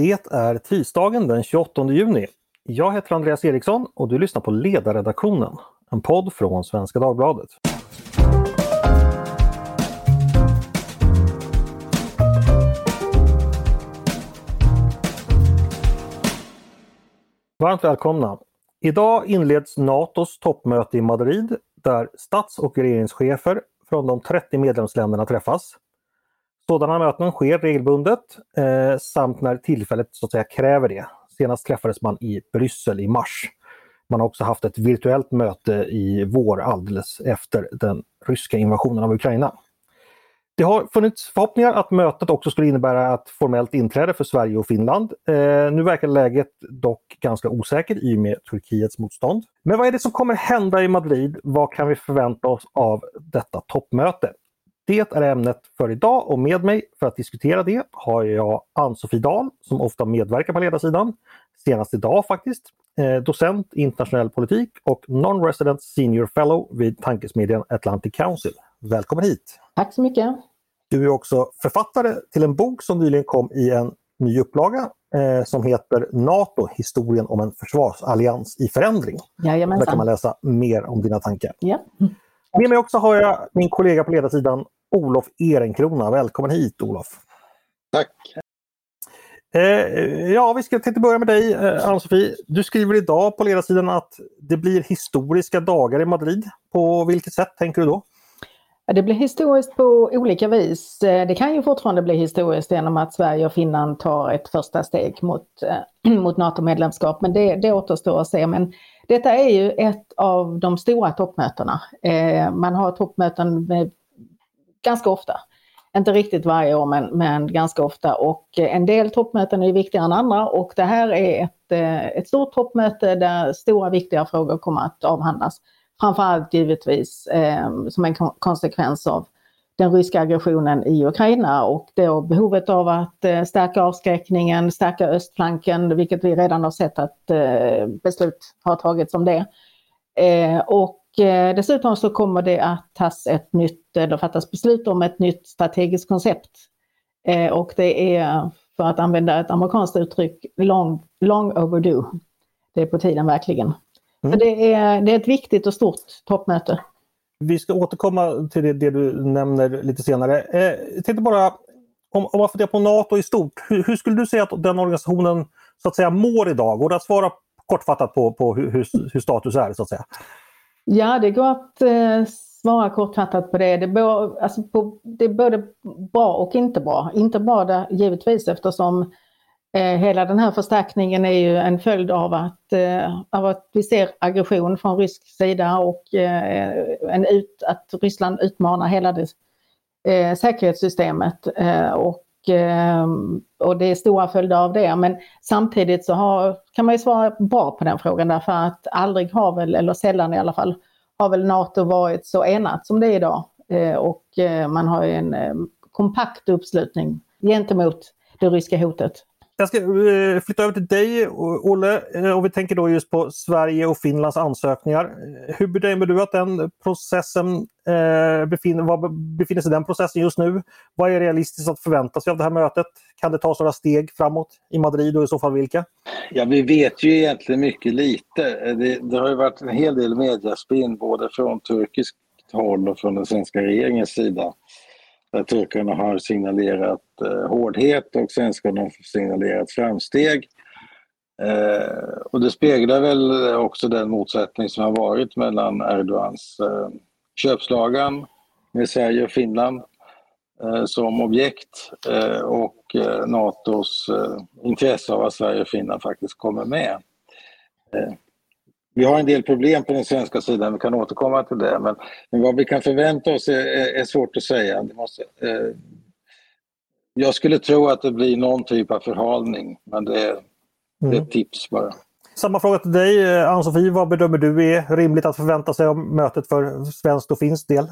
Det är tisdagen den 28 juni. Jag heter Andreas Eriksson och du lyssnar på Ledarredaktionen, en podd från Svenska Dagbladet. Varmt välkomna! Idag inleds Natos toppmöte i Madrid där stats och regeringschefer från de 30 medlemsländerna träffas. Sådana möten sker regelbundet eh, samt när tillfället så att säga kräver det. Senast träffades man i Bryssel i mars. Man har också haft ett virtuellt möte i vår alldeles efter den ryska invasionen av Ukraina. Det har funnits förhoppningar att mötet också skulle innebära ett formellt inträde för Sverige och Finland. Eh, nu verkar läget dock ganska osäkert i och med Turkiets motstånd. Men vad är det som kommer hända i Madrid? Vad kan vi förvänta oss av detta toppmöte? Det är ämnet för idag och med mig för att diskutera det har jag Ann-Sofie Dahl som ofta medverkar på ledarsidan. Senast idag faktiskt. Eh, docent i internationell politik och non-resident senior fellow vid tankesmedjan Atlantic Council. Välkommen hit! Tack så mycket! Du är också författare till en bok som nyligen kom i en ny upplaga eh, som heter NATO, historien om en försvarsallians i förändring. Jajamensan. Där kan man läsa mer om dina tankar. Ja. Med mig också har jag min kollega på ledarsidan Olof Ehrenkrona. Välkommen hit Olof! Tack! Eh, ja, vi ska tänkte börja med dig eh, Ann-Sofie. Du skriver idag på ledarsidan att det blir historiska dagar i Madrid. På vilket sätt tänker du då? Det blir historiskt på olika vis. Eh, det kan ju fortfarande bli historiskt genom att Sverige och Finland tar ett första steg mot, eh, mot NATO-medlemskap, men det, det återstår att se. Men detta är ju ett av de stora toppmötena. Eh, man har toppmöten med, ganska ofta. Inte riktigt varje år men, men ganska ofta och en del toppmöten är viktigare än andra och det här är ett, eh, ett stort toppmöte där stora viktiga frågor kommer att avhandlas. Framförallt givetvis eh, som en konsekvens av den ryska aggressionen i Ukraina och då behovet av att eh, stärka avskräckningen, stärka östflanken, vilket vi redan har sett att eh, beslut har tagits om det. Eh, och dessutom så kommer det att tas ett nytt, eller fattas beslut om ett nytt strategiskt koncept. Och det är, för att använda ett amerikanskt uttryck, long, long overdue. Det är på tiden verkligen. Mm. Det, är, det är ett viktigt och stort toppmöte. Vi ska återkomma till det, det du nämner lite senare. Eh, jag tänkte bara, om, om man funderar på NATO i stort, hur, hur, skulle du säga att den organisationen så att säga mår idag? Går det att svara kortfattat på, på hur, hur, status är så att säga? Ja, det går att eh, svara kortfattat på det. Det, bör, alltså på, det är både bra och inte bra. Inte bra där, givetvis eftersom Eh, hela den här förstärkningen är ju en följd av att, eh, av att vi ser aggression från rysk sida och eh, en ut, att Ryssland utmanar hela det säkerhetssystemet. Och, och det är stora följder av det. Men samtidigt så har, kan man ju svara bra på den frågan därför att aldrig har väl, eller sällan i alla fall, har väl NATO varit så enat som det är idag. Och man har ju en kompakt uppslutning gentemot det ryska hotet. Jag ska eh, flytta över till dig Olle eh, och vi tänker då just på Sverige och Finlands ansökningar. Eh, hur bedömer du att den processen befinner, befinner sig den processen just nu? Vad är realistiskt att förvänta sig av det här mötet? Kan det tas några steg framåt i Madrid och i så fall vilka? Ja, vi vet ju egentligen mycket lite. Det, det har ju varit en hel del mediaspinn både från turkiskt håll och från den svenska regeringens sida där turkarna har signalerat eh, hårdhet och svenskarna har signalerat framsteg. Eh, och det speglar väl också den motsättning som har varit mellan Erdogans eh, köpslagan med Sverige och Finland eh, som objekt eh, och eh, Natos eh, intresse av att Sverige och Finland faktiskt kommer med. Eh, vi har en del problem på den svenska sidan, vi kan återkomma till det. Men, men vad vi kan förvänta oss är, är, är svårt att säga. Måste, eh, jag skulle tro att det blir någon typ av förhalning, men det, är, det är ett mm. tips bara. Samma fråga till dig eh, Ann-Sofie, vad bedömer du är rimligt att förvänta sig om mötet för svenskt och finskt del?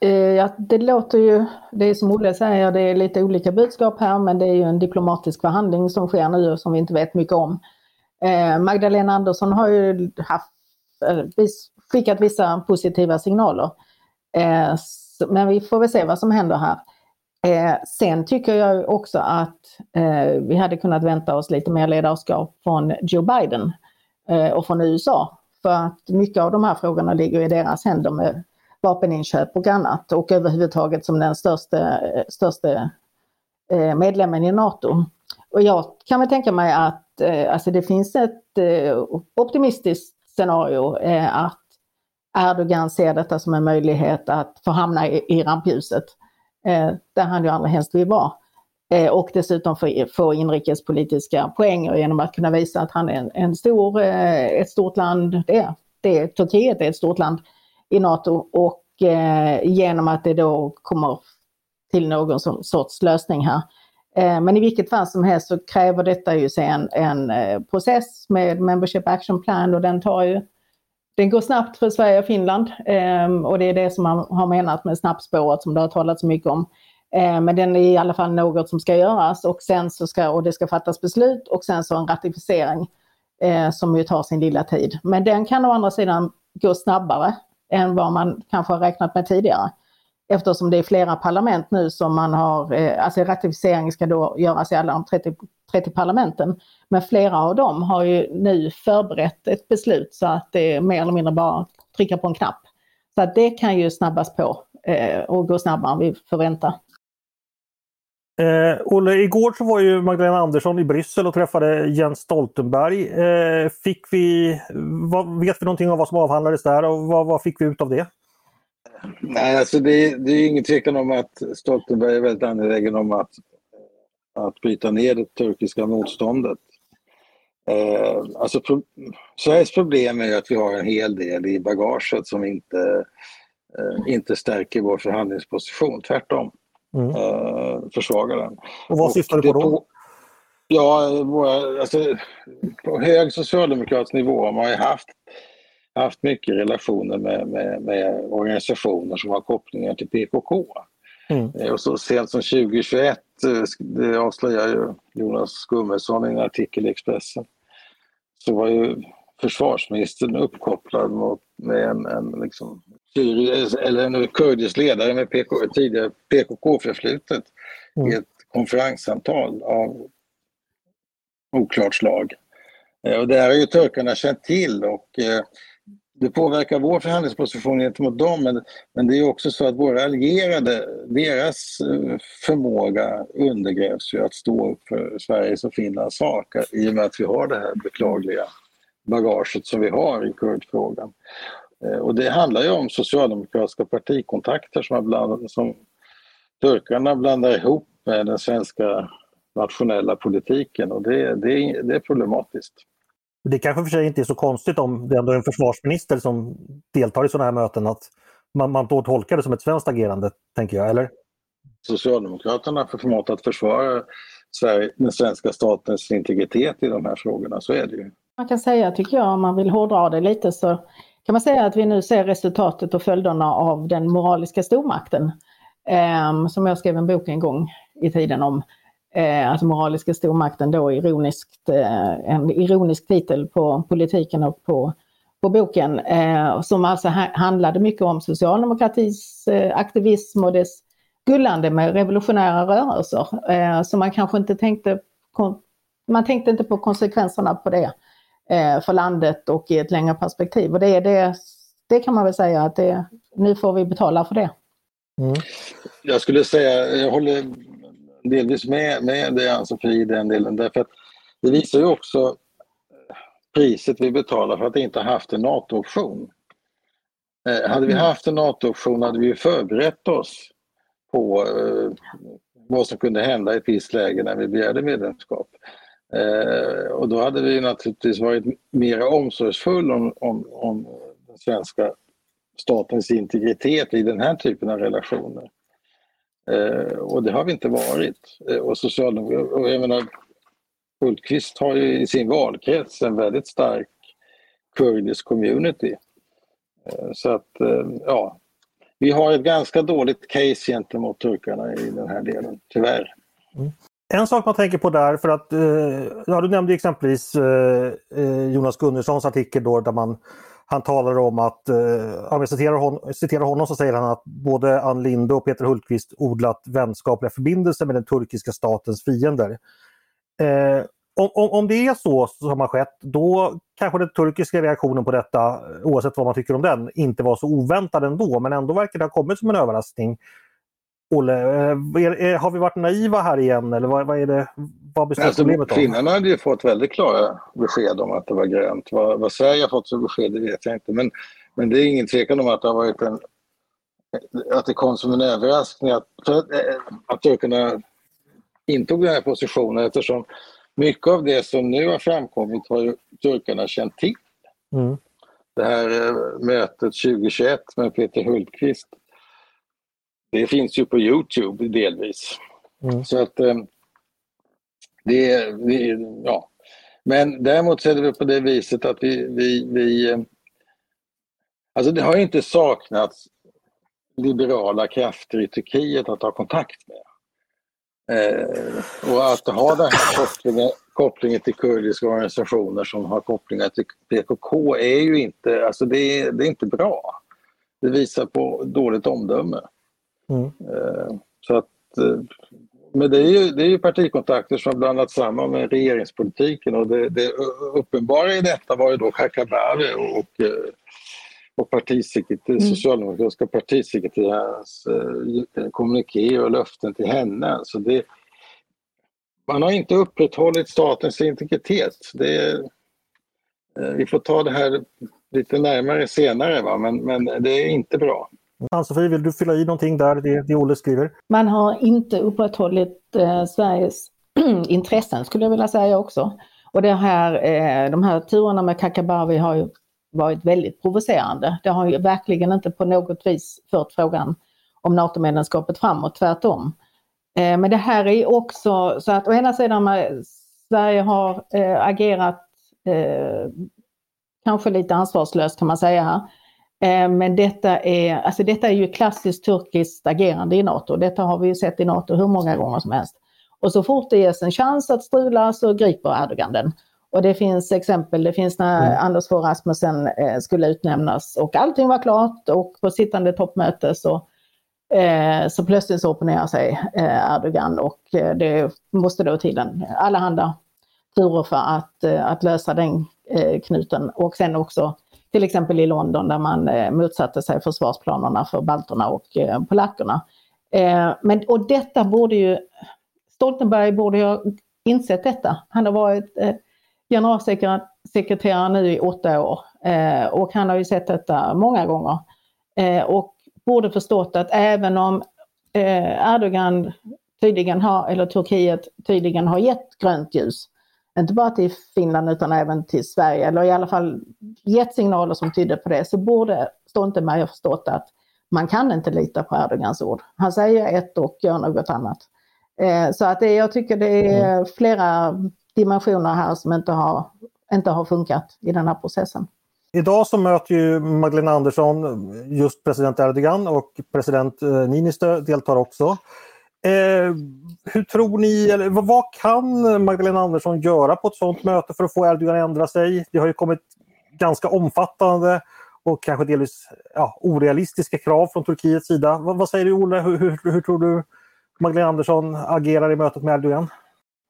Eh, ja, det låter ju, det är som Olle säger, det är lite olika budskap här men det är ju en diplomatisk förhandling som sker nu och som vi inte vet mycket om. Eh, Magdalena Andersson har ju haft, eh, skickat vissa positiva signaler. Eh, men vi får väl se vad som händer här. Sen tycker jag också att vi hade kunnat vänta oss lite mer ledarskap från Joe Biden och från USA. För att mycket av de här frågorna ligger i deras händer med vapeninköp och annat och överhuvudtaget som den största, största medlemmen i NATO. Och jag kan väl tänka mig att Eh, alltså det finns ett eh, optimistiskt scenario eh, att Erdogan ser detta som en möjlighet att få hamna i, rampljuset. Där han ju allra helst vill vara. Och dessutom få, inrikespolitiska poänger genom att kunna visa att han är en, stor, ett stort land. Det, det, Turkiet är ett stort land i NATO och genom att det då kommer till någon sorts lösning här. Eh, men i vilket fall som helst så kräver detta ju sen en eh, process med Membership Action Plan och den tar ju den går snabbt för Sverige och Finland ehm, och det är det som man har menat med snabbspåret som det har talats så mycket om. Eh, men den är i alla fall något som ska göras och sen så ska, och det ska fattas beslut och sen så en ratificering som ju tar sin lilla tid. Men den kan å andra sidan gå snabbare än vad man kanske har räknat med tidigare. Eftersom det är flera parlament nu som man har, eh, alltså ratificering ska då göras i alla de 30, 30 parlamenten. Men flera av dem har ju nu förberett ett beslut så att det är mer eller mindre bara trycka på en knapp. Så att det kan ju snabbas på eh, och gå snabbare än vi förväntar. Eh, Olle, igår så var ju Magdalena Andersson i Bryssel och träffade Jens Stoltenberg. Eh, fick vi, vad, vet vi någonting om vad som avhandlades där och vad, vad fick vi ut av det? Nej, alltså det, det är ingen tvekan om att Stoltenberg är väldigt angelägen om att, att bryta ner det turkiska motståndet. Eh, alltså, pro, Sveriges problem är att vi har en hel del i bagaget som inte, eh, inte stärker vår förhandlingsposition, tvärtom mm. eh, försvaga den. Och vad syftar du på då? ja, alltså, på hög socialdemokratisk nivå har man ju haft, haft mycket relationer med, med, med organisationer som har kopplingar till PKK. Mm. Eh, och så sent som 2021, eh, det avslöjar ju Jonas Gummesson i en artikel i Expressen, så var ju försvarsministern uppkopplad mot, med en, en liksom, eller en kurdisk ledare med PK, tidigare PKK-förflutet mm. i ett konferenssamtal av oklart slag. Eh, och det här har ju turkarna känt till och det påverkar vår förhandlingsposition gentemot dem men, men det är också så att våra allierade, deras eh, förmåga undergrävs ju att stå upp för Sveriges och Finlands sak i och med att vi har det här beklagliga bagaget som vi har i kurdfrågan. Eh, och det handlar ju om socialdemokratiska partikontakter som, bland, som turkarna blandar ihop med den svenska nationella politiken och det, det, det är problematiskt. Det kanske för sig inte är så konstigt om det ändå är en försvarsminister som deltar i sådana här möten att man, man då tolkar det som ett svenskt agerande, tänker jag, eller? Socialdemokraterna har förmått att försvara Sverige, den svenska statens integritet i de här frågorna, så är det ju. Man kan säga, tycker jag, om man vill hårdra det lite, så kan man säga att vi nu ser resultatet och följderna av den moraliska stormakten. Eh, som jag skrev en bok en gång i tiden om. Eh, alltså moraliska stormakten då ironiskt, eh, en ironisk titel på politiken och på, på boken. Eh, som alltså handlade mycket om socialdemokratins eh, aktivism och dess gullande med revolutionära rörelser. Eh, så man kanske inte tänkte, man tänkte inte på konsekvenserna på det Eh, för landet och i ett längre perspektiv. Och det, är det, det kan man väl säga att det, nu får vi betala för det. Mm. Jag skulle säga, jag håller delvis med, med det Ann-Sofie i den delen därför att det visar ju också priset vi betalar för att inte ha haft en NATO-option. Eh, hade vi mm. haft en NATO-option hade vi förberett oss på eh, vad som kunde hända i ett visst läge när vi begärde medlemskap. Eh, och då hade vi naturligtvis varit mer omsorgsfull om, om, om den svenska statens integritet i den här typen av relationer. Eh, och det har vi inte varit. Eh, och, Socialdemokraterna, och jag menar, Hultqvist har ju i sin valkrets en väldigt stark kurdisk community. Eh, så att, eh, ja, vi har ett ganska dåligt case gentemot turkarna i den här delen, tyvärr. Mm. En sak man tänker på där, för att eh, ja, du nämnde exempelvis eh, eh, Jonas Gunnarssons artikel då där man han talar om att, eh, om jag citerar, hon, citerar honom så säger han att både Ann Linde och Peter Hultqvist odlat vänskapliga förbindelser med den turkiska statens fiender. Eh, om, om, om det är så som har skett, då kanske den turkiska reaktionen på detta, oavsett vad man tycker om den, inte var så oväntad ändå. Men ändå verkar det ha kommit som en överraskning. Olle, eh, är, har vi varit naiva här igen eller vad, vad är det, vad består alltså, problemet av? Finnarna hade ju fått väldigt klara besked om att det var grönt. Vad, vad Sverige har fått för besked det vet jag inte. Men, men det är ingen tvekan om att det har varit en att det kom som en överraskning att, att, att turkarna intog den här positionen eftersom mycket av det som nu har framkommit har ju turkarna känt till. Mm. Det här eh, mötet 2021 med Peter Hultqvist, det finns ju på Youtube delvis. Mm. Så att eh, det, det, ja. Men däremot så är det på det viset att vi, vi, vi eh, Alltså det har inte saknats liberala krafter i Turkiet att ha kontakt med. Eh, och att ha den här kopplingen, kopplingen till kurdiska organisationer som har kopplingar till PKK är ju inte, alltså det är, det är inte bra. Det visar på dåligt omdöme. Mm. Eh, så att, eh, men det är, ju, det är ju partikontakter som blandats samman med regeringspolitiken och det, det uppenbara i detta var ju då Kakabaveh och, och och partisekreter, mm. socialdemokratiska partisekreterarens eh, kommuniké och löften till henne. Så det, man har inte upprätthållit statens integritet. Det, eh, vi får ta det här lite närmare senare, va? Men, men det är inte bra. Ann-Sofie, vill du fylla i någonting där, det, det Olle skriver? Man har inte upprätthållit eh, Sveriges intressen skulle jag vilja säga också. Och det här, eh, de här turerna med Kakabaveh har ju varit väldigt provocerande. Det har ju verkligen inte på något vis fört frågan om NATO-medlemskapet framåt, tvärtom. Eh, men det här är också så att å ena sidan Sverige har eh, agerat eh, kanske lite ansvarslöst kan man säga här. Men detta är, alltså detta är ju klassiskt turkiskt agerande i NATO. Detta har vi ju sett i NATO hur många gånger som helst. Och så fort det ges en chans att strula så griper Erdogan den. Och det finns exempel, det finns när mm. Anders Fogh Rasmussen eh, skulle utnämnas och allting var klart och på sittande toppmöte så, eh, så plötsligt så opponerar sig eh, Erdogan och eh, det måste då till en allehanda turer för att, eh, att lösa den eh, knuten. Och sen också till exempel i London där man eh, motsatte sig försvarsplanerna för balterna och eh, polackerna. Eh, men, och detta borde ju, Stoltenberg borde ju ha insett detta. Han har varit generalsekreterare nu i åtta år och han har ju sett detta många gånger. Och borde förstått att även om Erdogan tydligen har, eller Turkiet tydligen har gett grönt ljus, inte bara till Finland utan även till Sverige, eller i alla fall gett signaler som tydde på det, så borde Stoltenberg ha förstått att man kan inte lita på Erdogans ord. Han säger ett och gör något annat. Så att det, jag tycker det är mm. flera dimensioner här som inte har, inte har funkat i den här processen. Idag så möter ju Magdalena Andersson just president Erdogan och president eh, Niinistö deltar också. Eh, hur tror ni, eller vad kan Magdalena Andersson göra på ett sådant möte för att få Erdogan att ändra sig? Det har ju kommit ganska omfattande och kanske delvis ja, orealistiska krav från Turkiets sida. Vad, vad säger du Olle, hur, hur, hur tror du Magdalena Andersson agerar i mötet med Erdogan?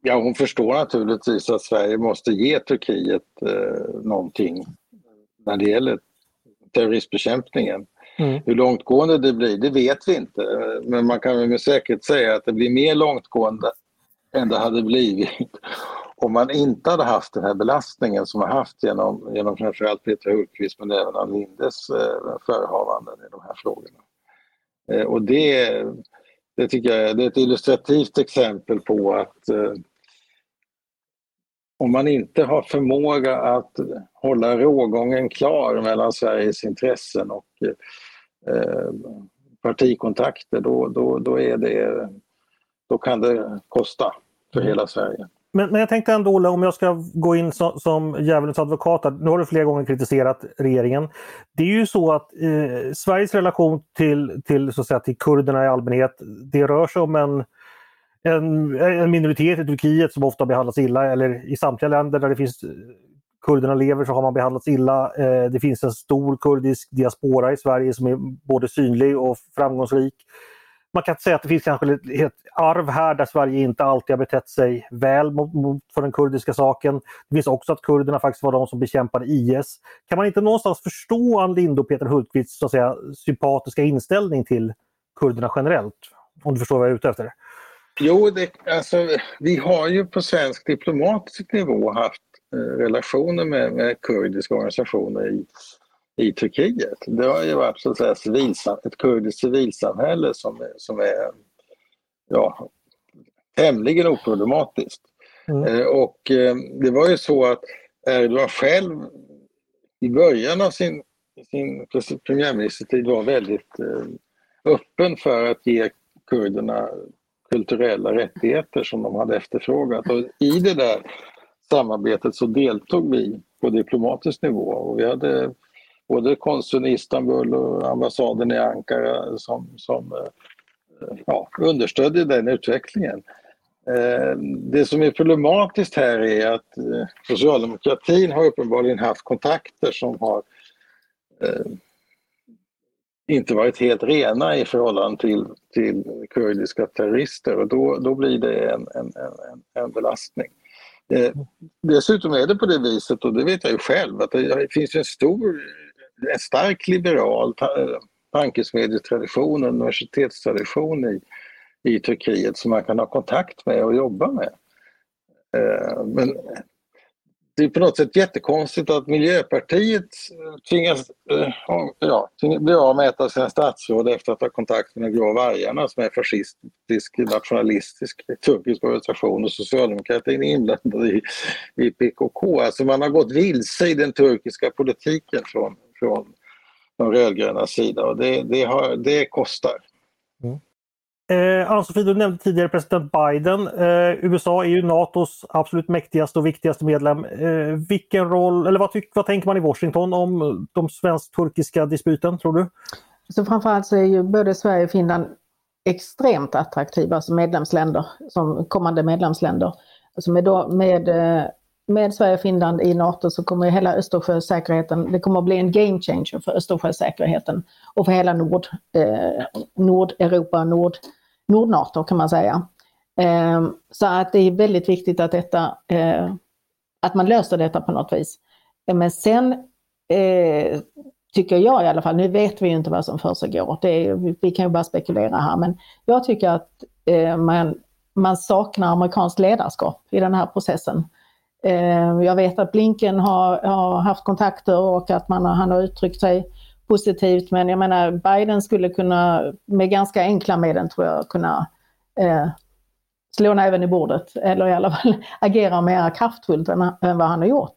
Ja, hon förstår naturligtvis att Sverige måste ge Turkiet eh, någonting när det gäller terroristbekämpningen. Mm. Hur långtgående det blir, det vet vi inte. Men man kan med säkerhet säga att det blir mer långtgående än det hade blivit om man inte hade haft den här belastningen som man haft genom, genom framförallt Peter Hultqvist men även Ann Lindes eh, förehavanden i de här frågorna. Eh, och det, det tycker jag det är ett illustrativt exempel på att eh, om man inte har förmåga att hålla rågången klar mellan Sveriges intressen och eh, partikontakter, då, då, då, är det, då kan det kosta för mm. hela Sverige. Men, men jag tänkte ändå Olle, om jag ska gå in som, som djävulens advokat. Nu har du flera gånger kritiserat regeringen. Det är ju så att eh, Sveriges relation till, till, så att säga, till kurderna i allmänhet, det rör sig om en en, en minoritet i Turkiet som ofta behandlas illa eller i samtliga länder där det finns kurderna lever så har man behandlats illa. Eh, det finns en stor kurdisk diaspora i Sverige som är både synlig och framgångsrik. Man kan säga att det finns kanske ett arv här där Sverige inte alltid har betett sig väl mot, mot, för den kurdiska saken. Det finns också att kurderna faktiskt var de som bekämpade IS. Kan man inte någonstans förstå Ann Linde och Peter Hultqvists så att säga, sympatiska inställning till kurderna generellt? Om du förstår vad jag är ute efter? Jo, det, alltså, vi har ju på svensk diplomatisk nivå haft eh, relationer med, med kurdiska organisationer i, i Turkiet. Det har ju varit så att säga, civilsam, ett kurdiskt civilsamhälle som, som är ja, tämligen oproblematiskt. Mm. Eh, och eh, det var ju så att Erdogan själv i början av sin, sin premiärministertid var väldigt eh, öppen för att ge kurderna kulturella rättigheter som de hade efterfrågat. Och I det där samarbetet så deltog vi på diplomatisk nivå och vi hade både konsuln i Istanbul och ambassaden i Ankara som, som eh, ja, understödde den utvecklingen. Eh, det som är problematiskt här är att eh, socialdemokratin har uppenbarligen haft kontakter som har inte varit helt rena i förhållande till, till kurdiska terrorister och då, då blir det en, en, en, en belastning. Eh, dessutom är det på det viset, och det vet jag ju själv, att det finns en stor, en stark liberal tankesmedjetradition, universitetstradition i, i Turkiet som man kan ha kontakt med och jobba med. Eh, men det är på något sätt jättekonstigt att Miljöpartiet eh, tvingas eh, ja, bli av med ett av sina statsråd efter att ha kontakt med de grå vargarna som är fascistisk, nationalistisk turkisk organisation och socialdemokratin är inblandad i, i PKK. Alltså man har gått vilse i den turkiska politiken från, från de rödgröna sida och det, det, har, det kostar. Mm. Eh, Ann-Sofie, du nämnde tidigare president Biden. Eh, USA är ju Natos absolut mäktigaste och viktigaste medlem. Eh, vilken roll, eller vad, vad tänker man i Washington om de svensk-turkiska disputen, tror du? Så framförallt så är ju både Sverige och Finland extremt attraktiva som medlemsländer, som kommande medlemsländer. Alltså med, då, med, eh, med Sverige och Finland i NATO så kommer hela Östersjösäkerheten, det kommer att bli en game changer för Östersjösäkerheten och för hela Nord, eh, Nordeuropa, Nord, Nordnato kan man säga. Eh, så att det är väldigt viktigt att detta, eh, att man löser detta på något vis. Men sen eh, tycker jag i alla fall, nu vet vi ju inte vad som försiggår, vi kan ju bara spekulera här, men jag tycker att eh, man, man saknar amerikanskt ledarskap i den här processen. Eh, jag vet att Blinken har, har, haft kontakter och att man, han har uttryckt sig positivt men jag menar Biden skulle kunna med ganska enkla medel tror jag kunna eh, slå näven i bordet eller i alla fall agera mer kraftfullt än, än vad han har gjort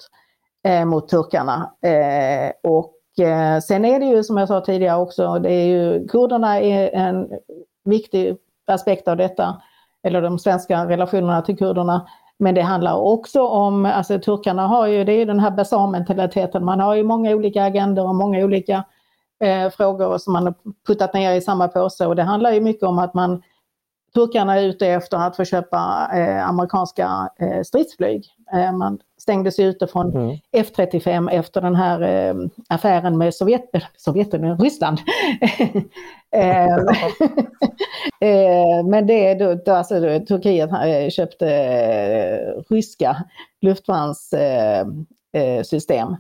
eh, mot turkarna. Eh, och eh, sen är det ju som jag sa tidigare också, det är ju, kurderna är en viktig aspekt av detta, eller de svenska relationerna till kurderna. Men det handlar också om, alltså turkarna har ju, det är den här basarmentaliteten, man har ju många olika agender och många olika eh, frågor som man har puttat ner i samma påse och det handlar ju mycket om att man Turkarna är ute efter att få köpa eh, amerikanska eh, stridsflyg. Eh, man stängdes ute från mm. F35 efter den här eh, affären med Sovjet, Sovjetunionen, Ryssland. Eh, eh, men det är då, alltså, Turkiet köpte ryska luftvärnssystem.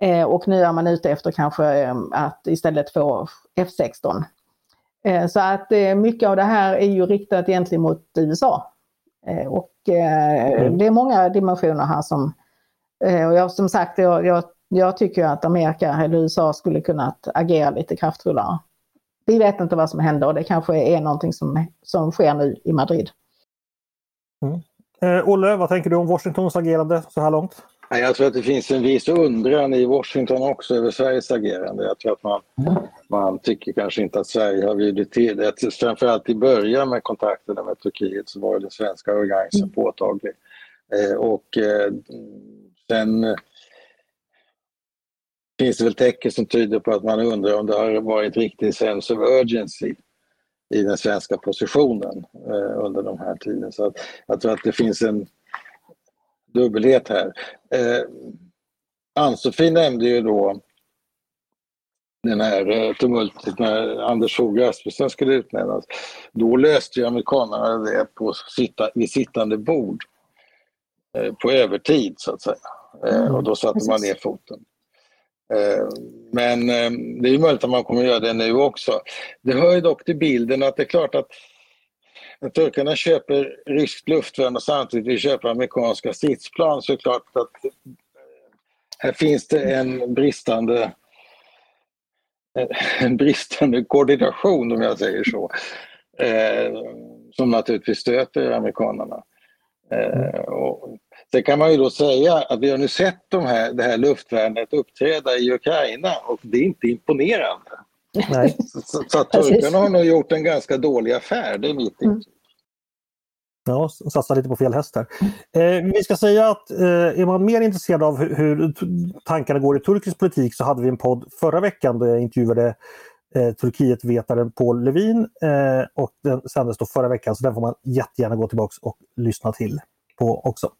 Eh, och nu är man ute efter kanske eh, att istället få F16. Eh, så att mycket av det här är ju riktat egentligen mot USA. Och mm. det är många dimensioner här som, och jag, som sagt, jag, jag, jag tycker att Amerika eller USA skulle kunna agera lite kraftfullare. Vi vet inte vad som händer och det kanske är någonting som, som sker nu i Madrid. Mm. Eh, Olle, vad tänker du om Washingtons agerande så här långt? Jag tror att det finns en viss undran i Washington också över Sveriges agerande. Jag tror att man, man tycker kanske inte att Sverige har bjudit till. Det. Framförallt i början med kontakterna med Turkiet så var den svenska arrogansen mm. påtaglig. Eh, och eh, sen finns det väl tecken som tyder på att man undrar om det har varit riktig sense of urgency i den svenska positionen eh, under de här tiden. Så att, jag tror att det finns en dubbelhet här. Eh, Ann-Sofie nämnde ju då den här eh, tumultet när Anders Fogh Rasmussen skulle utnämnas. Då löste ju amerikanerna det på sitta, vid sittande bord. Eh, på övertid så att säga. Eh, och då satte man ner foten. Eh, men eh, det är möjligt att man kommer att göra det nu också. Det hör ju dock till bilden att det är klart att när turkarna köper ryskt luftvärn och samtidigt vill köpa amerikanska stridsplan så är det klart att eh, här finns det en bristande en bristande koordination om jag säger så. Som naturligtvis stöter amerikanerna. Och Sen kan man ju då säga att vi har nu sett de här, det här luftvärnet uppträda i Ukraina och det är inte imponerande. Nej. Så, så att turkarna har nog gjort en ganska dålig affär, det är mitt mm. intryck. Ja, satsa lite på fel häst här. Eh, vi ska säga att eh, är man mer intresserad av hur, hur, tankarna går i turkisk politik så hade vi en podd förra veckan där jag intervjuade eh, Turkietvetaren Paul Levin eh, och den sändes då förra veckan så den får man jättegärna gå tillbaks och lyssna till på också.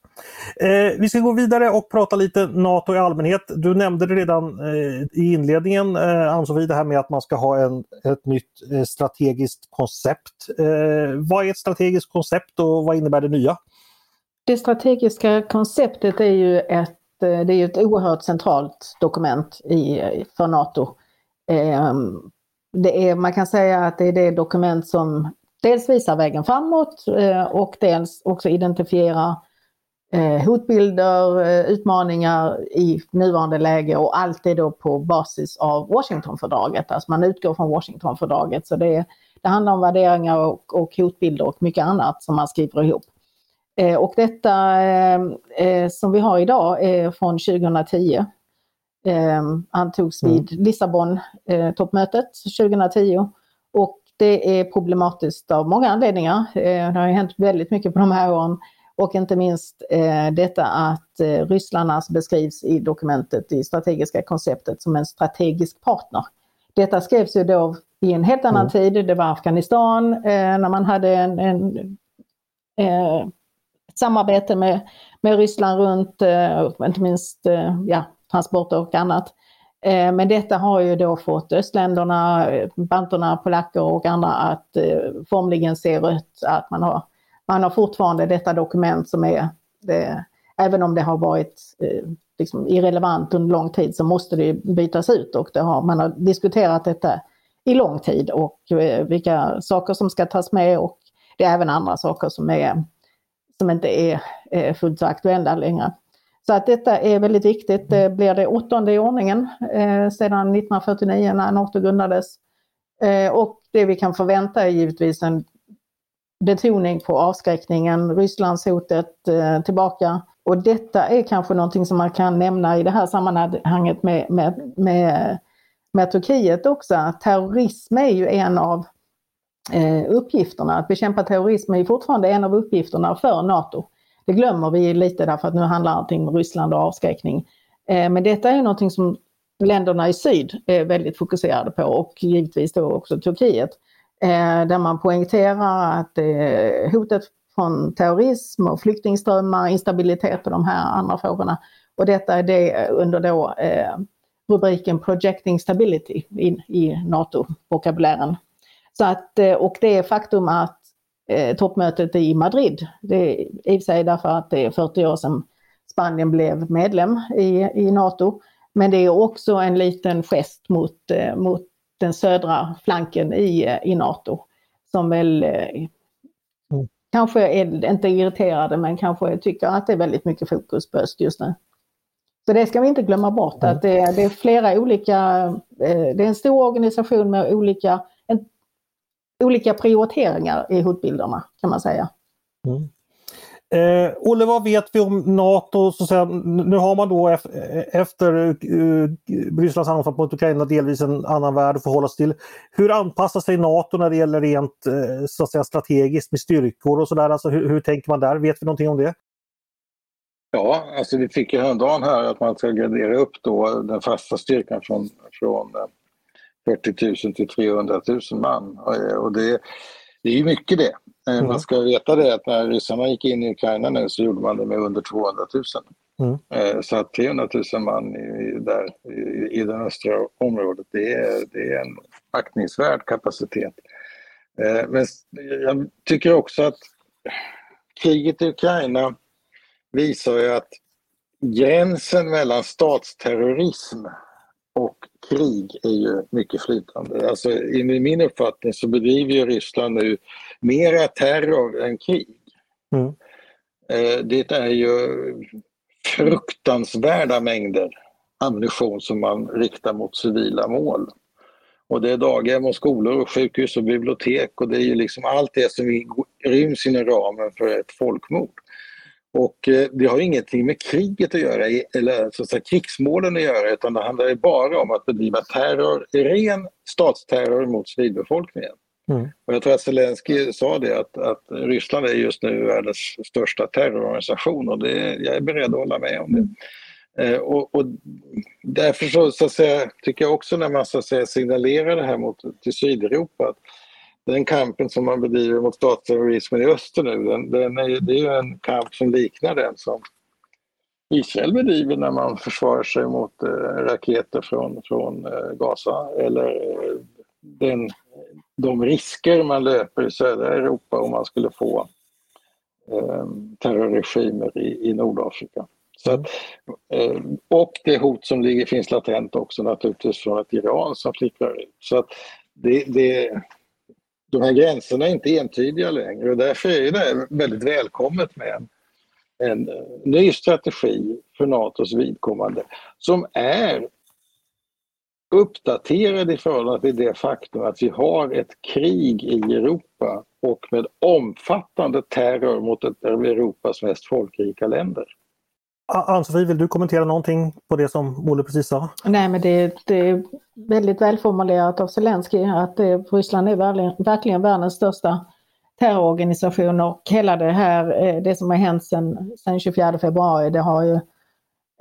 Eh, vi ska gå vidare och prata lite NATO i allmänhet. Du nämnde det redan eh, i inledningen, eh, Ann-Sofie, det här med att man ska ha en, ett nytt eh, strategiskt koncept. Eh, vad är ett strategiskt koncept och vad innebär det nya? Det strategiska konceptet är ju ett, eh, det är ett oerhört centralt dokument i, för NATO. Ehm, det är, man kan säga att det är det dokument som dels visar vägen framåt eh, och dels också identifierar hotbilder, eh, utmaningar i nuvarande läge och allt det då på basis av Washingtonfördraget. Alltså man utgår från Washingtonfördraget. Så det, det handlar om värderingar och, och hotbilder och mycket annat som man skriver ihop. Och detta eh, som vi har idag är från 2010. Eh, antogs vid mm. Lissabon-toppmötet eh, 2010. Och det är problematiskt av många anledningar. Eh, det har hänt väldigt mycket på de här åren. Och inte minst eh, detta att eh, Ryssland alltså beskrivs i dokumentet, i strategiska konceptet, som en strategisk partner. Detta skrevs ju då i en helt annan mm. tid, det var Afghanistan, när man hade en, en eh, samarbete med, med Ryssland runt, eh, inte minst ja, transporter och annat. Eh, men detta har ju då fått östländerna, banterna, polacker och andra att eh, formligen se rött. Att man har, man har fortfarande detta dokument som är, det, även om det har varit eh, liksom irrelevant under lång tid så måste det bytas ut och det har, man har diskuterat detta i lång tid och eh, vilka saker som ska tas med och det är även andra saker som, är, som inte är eh, fullt så aktuella längre. Så att detta är väldigt viktigt. Det blir det åttonde i ordningen eh, sedan 1949 när NATO grundades. Eh, och det vi kan förvänta är givetvis en betoning på avskräckningen, Rysslandshotet eh, tillbaka. Och detta är kanske någonting som man kan nämna i det här sammanhanget med, med, med, med Turkiet också. Terrorism är ju en av eh, uppgifterna. Att bekämpa terrorism är fortfarande en av uppgifterna för NATO. Det glömmer vi lite därför att nu handlar allting om Ryssland och avskräckning. Eh, men detta är någonting som länderna i syd är väldigt fokuserade på och givetvis då också Turkiet. Eh, där man poängterar att hotet från terrorism och flyktingströmmar, instabilitet och de här andra frågorna. Och detta är det under då eh, rubriken Projecting Stability i, i NATO-vokabulären. Så att, eh, och det faktum att eh, toppmötet i Madrid. Det är i och för sig därför att det är 40 år sedan Spanien blev medlem i, i NATO. Men det är också en liten gest mot, eh, mot den södra flanken i, i NATO. Som väl eh, mm. kanske är inte irriterade men kanske tycker att det är väldigt mycket fokus på öst just nu. Så det ska vi inte glömma bort, mm. att det, det, är flera olika, eh, det är en stor organisation med olika olika prioriteringar i hotbilderna kan man säga. Mm. Eh, Olle, vad vet vi om NATO? Så säga, nu har man då eh, efter uh, Rysslands anfall mot Ukraina delvis en annan värld att förhålla sig till. Hur anpassar sig NATO när det gäller rent uh, så att säga, strategiskt med styrkor och sådär? Alltså, hur, hur, tänker man där? Vet vi någonting om det? Ja, alltså vi fick ju häromdagen här att man ska gradera upp då den fasta styrkan från, från 40 000 till 300 000 man. Och det, det är ju mycket det. Mm. Man ska veta det att när ryssarna gick in i Ukraina nu så gjorde man det med under 200 000. Mm. Eh, så att 300 000 man i, där, i, i det östra området, det är, det är en aktningsvärd kapacitet. Eh, men jag tycker också att kriget i Ukraina visar ju att gränsen mellan statsterrorism och krig är ju mycket flytande. Alltså, i min uppfattning så bedriver ju Ryssland nu mera terror än krig. Mm. Eh, det är ju fruktansvärda mängder ammunition som man riktar mot civila mål. Och det är daghem och skolor och sjukhus och bibliotek och det är ju liksom allt det som ryms inom ramen för ett folkmord. Och eh, det har ingenting med kriget att göra, eller så att säga, krigsmålen att göra, utan det handlar bara om att bedriva terror, ren statsterror mot civilbefolkningen. Mm. Och jag tror att Zelensky sa det att, att Ryssland är just nu världens största terrororganisation och det, jag är beredd att hålla med om det. Eh, och, och, därför så, så att säga, tycker jag också när man så att säga, signalerar det här mot, till Sydeuropa att den kampen som man bedriver mot statsterrorismen i öster nu, den, den är, det är ju en kamp som liknar den som Israel bedriver när man försvarar sig mot eh, raketer från, från eh, Gaza eller eh, den, de risker man löper i södra Europa om man skulle få eh, terrorregimer i, i Nordafrika. Så att, eh, och det hot som ligger finns latent också naturligtvis från ett Iran som flickrar ut. Så att det, det, de här gränserna är inte entydiga längre och därför är det väldigt välkommet med en, en eh, ny strategi för Natos vidkommande som är uppdaterad i förhållande till det faktum att vi har ett krig i Europa och med omfattande terror mot ett av Europas mest folkrika länder. Ann-Sofie, vill du kommentera någonting på det som Olle precis sa? Nej, men det, det är väldigt välformulerat av Zelensky att det, Ryssland är verkligen, verkligen världens största terrororganisation och hela det här, eh, det som har hänt sedan, sedan 24 februari, det har ju,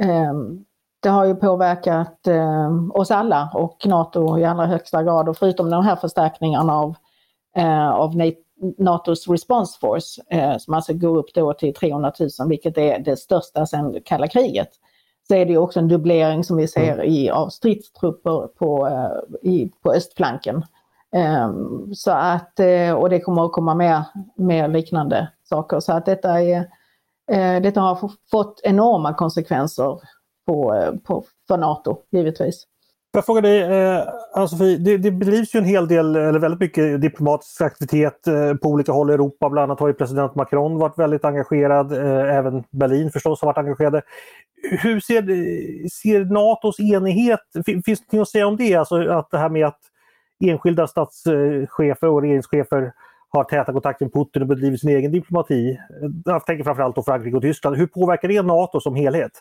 ehm, det har ju påverkat ehm, oss alla och NATO i allra högsta grad och förutom de här förstärkningarna av, eh, av NATOs Response Force eh, som alltså går upp då till 300 000 vilket är det största sedan kalla kriget. Så är det också en dubblering som vi ser mm. i, av stridstrupper på, eh, i, på östflanken. Eh, så att, eh, och det kommer att komma mer, mer liknande saker. Så att detta, är, eh, detta har fått enorma konsekvenser på, på, för NATO givetvis. Får jag fråga dig, eh, Ann-Sofie, det, det bedrivs ju en hel del, eller väldigt mycket diplomatisk aktivitet eh, på olika håll i Europa. Bland annat har ju president Macron varit väldigt engagerad. Eh, även Berlin förstås har varit engagerade. Hur ser, ser NATOs enighet, finns det något att säga om det? Alltså att det här med att enskilda statschefer och regeringschefer har täta kontakter med Putin och bedriver sin egen diplomati. Jag tänker framförallt på Frankrike och Tyskland. Hur påverkar det NATO som helhet?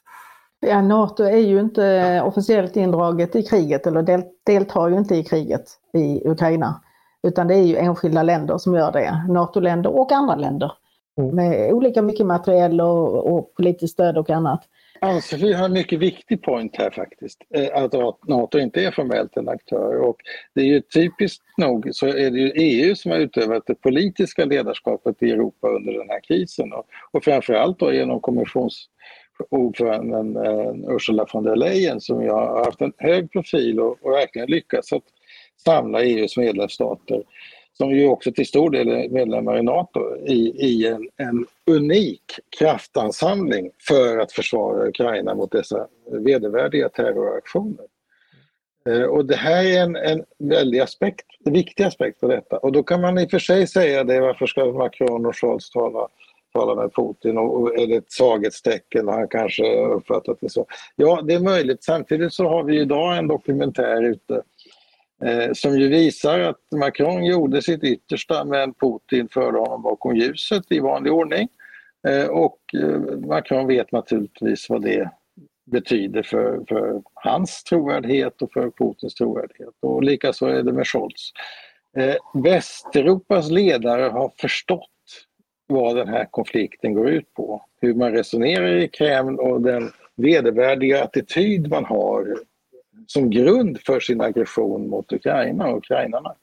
Ja, NATO är ju inte officiellt indraget i kriget eller del, deltar ju inte i kriget i Ukraina. Utan det är ju enskilda länder som gör det, NATO-länder och andra länder. Mm. Med olika mycket materiell och, och politiskt stöd och annat. Ann-Sofie har en mycket viktig point här faktiskt, eh, att NATO inte är formellt en aktör och det är ju typiskt nog så är det ju EU som har utövat det politiska ledarskapet i Europa under den här krisen och, och framförallt då genom kommissions ordföranden eh, Ursula von der Leyen som ju har haft en hög profil och, och verkligen lyckats att samla EUs medlemsstater som ju också till stor del är medlemmar i Nato, i, i en, en, unik kraftansamling för att försvara Ukraina mot dessa vedervärdiga terroraktioner. Eh, och det här är en, en väldig aspekt, en viktig aspekt av detta. Och då kan man i och för sig säga det, varför ska Macron och Scholz tala tala med Putin och, är det ett svaghetstecken han kanske uppfattat det så. Ja, det är möjligt. Samtidigt så har vi idag en dokumentär ute eh, som ju visar att Macron gjorde sitt yttersta men Putin förde honom bakom ljuset i vanlig ordning. Eh, och eh, Macron vet naturligtvis vad det betyder för, för hans trovärdighet och för Putins trovärdighet. Och likaså är det med Scholz. Eh, Västeuropas ledare har förstått vad den här konflikten går ut på. Hur man resonerar i Kreml och den vedervärdiga attityd man har som grund för sin aggression mot Ukraina och ukrainarna.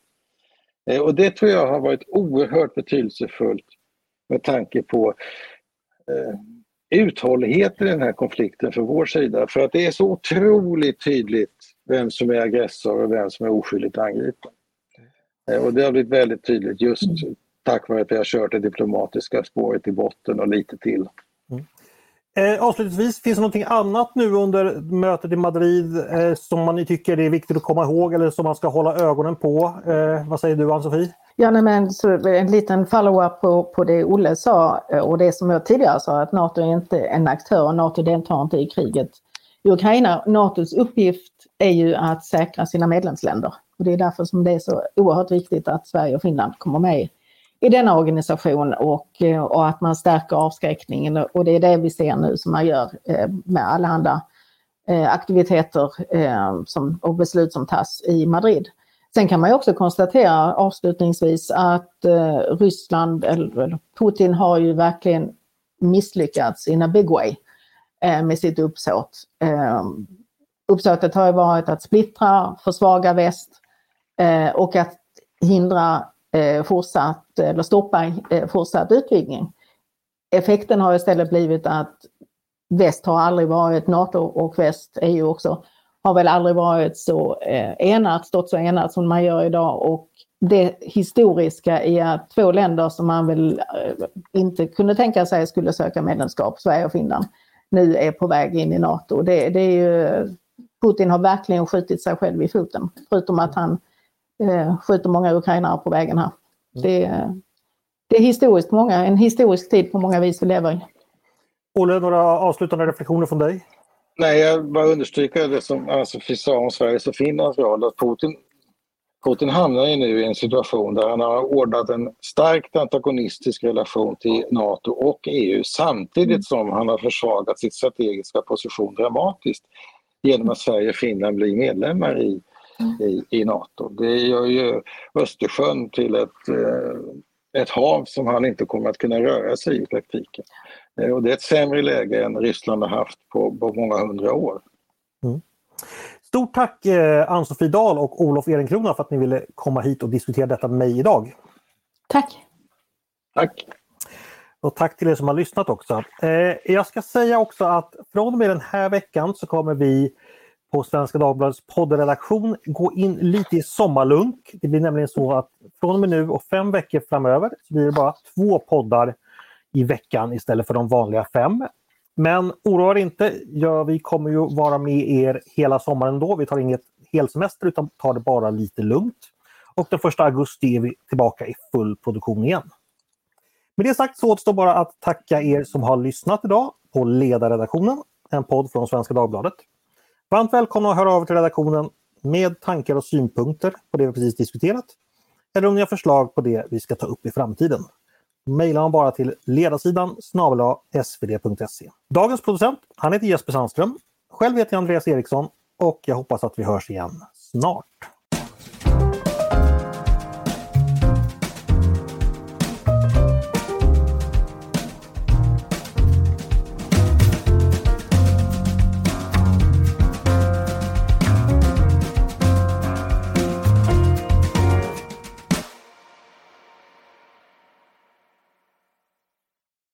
Eh, och det tror jag har varit oerhört betydelsefullt med tanke på eh, uthålligheten i den här konflikten för vår sida. För att det är så otroligt tydligt vem som är aggressor och vem som är oskyldigt angripen. Eh, och det har blivit väldigt tydligt just tack vare att vi har kört det diplomatiska spåret i botten och lite till. Mm. Eh, avslutningsvis, finns det någonting annat nu under mötet i Madrid eh, som man tycker är viktigt att komma ihåg eller som man ska hålla ögonen på? Eh, vad säger du Ann-Sofie? Ja, nej, men så en liten follow-up på, på det Olle sa eh, och det som jag tidigare sa att NATO är inte en aktör och NATO deltar inte i kriget i Ukraina. NATOs uppgift är ju att säkra sina medlemsländer och det är därför som det är så oerhört viktigt att Sverige och Finland kommer med i denna organisation och, eh, och att man stärker avskräckningen och det är det vi ser nu som man gör eh, med allehanda eh, aktiviteter som, och beslut som tas i Madrid. Sen kan man ju också konstatera avslutningsvis att Ryssland, eller Putin har ju verkligen misslyckats in a big way med sitt uppsåt. Uppsåtet har ju varit att splittra, försvaga väst och att hindra eh, fortsatt, eller stoppa eh, fortsatt utvidgning. Effekten har istället blivit att väst har aldrig varit, NATO och väst, EU också, har väl aldrig varit så eh, enat, stått så enat som man gör idag och det historiska i att två länder som man väl eh, inte kunde tänka sig skulle söka medlemskap, Sverige och Finland, nu är på väg in i NATO. Det, det är ju, Putin har verkligen skjutit sig själv i foten, förutom att han eh, skjuter många ukrainare på vägen här. Mm. Det, det är historiskt många, en historisk tid på många vis vi lever i. Olle, några avslutande reflektioner från dig? Nej, jag bara understryker det som Ann-Sofie sa om Sveriges och Finlands roll. Att Putin, Putin hamnar ju nu i en situation där han har ordnat en starkt antagonistisk relation till NATO och EU samtidigt mm. som han har försvagat sitt strategiska position dramatiskt genom att Sverige och Finland blir medlemmar i i, i Nato. Det gör ju Östersjön till ett, eh, ett hav som han inte kommer att kunna röra sig i i praktiken. Eh, och det är ett sämre läge än Ryssland har haft på, på många hundra år. Mm. Stort tack eh, Ann-Sofie Dahl och Olof Ehrenkrona för att ni ville komma hit och diskutera detta med mig idag. Tack! Tack! Och tack till er som har lyssnat också. Eh, jag ska säga också att från och med den här veckan så kommer vi på Svenska Dagbladets poddredaktion gå in lite i sommarlunk. Det blir nämligen så att från och med nu och fem veckor framöver så blir det bara två poddar i veckan istället för de vanliga fem. Men oroa er inte, ja, vi kommer ju vara med er hela sommaren då. Vi tar inget helsemester utan tar det bara lite lugnt. Och den 1 augusti är vi tillbaka i full produktion igen. Med det sagt så återstår bara att tacka er som har lyssnat idag på Ledarredaktionen, en podd från Svenska Dagbladet. Varmt välkomna att höra av er till redaktionen med tankar och synpunkter på det vi precis diskuterat. Eller om ni har förslag på det vi ska ta upp i framtiden. Maila dem bara till ledarsidan snabel svd.se. Dagens producent, han heter Jesper Sandström. Själv heter jag Andreas Eriksson och jag hoppas att vi hörs igen snart.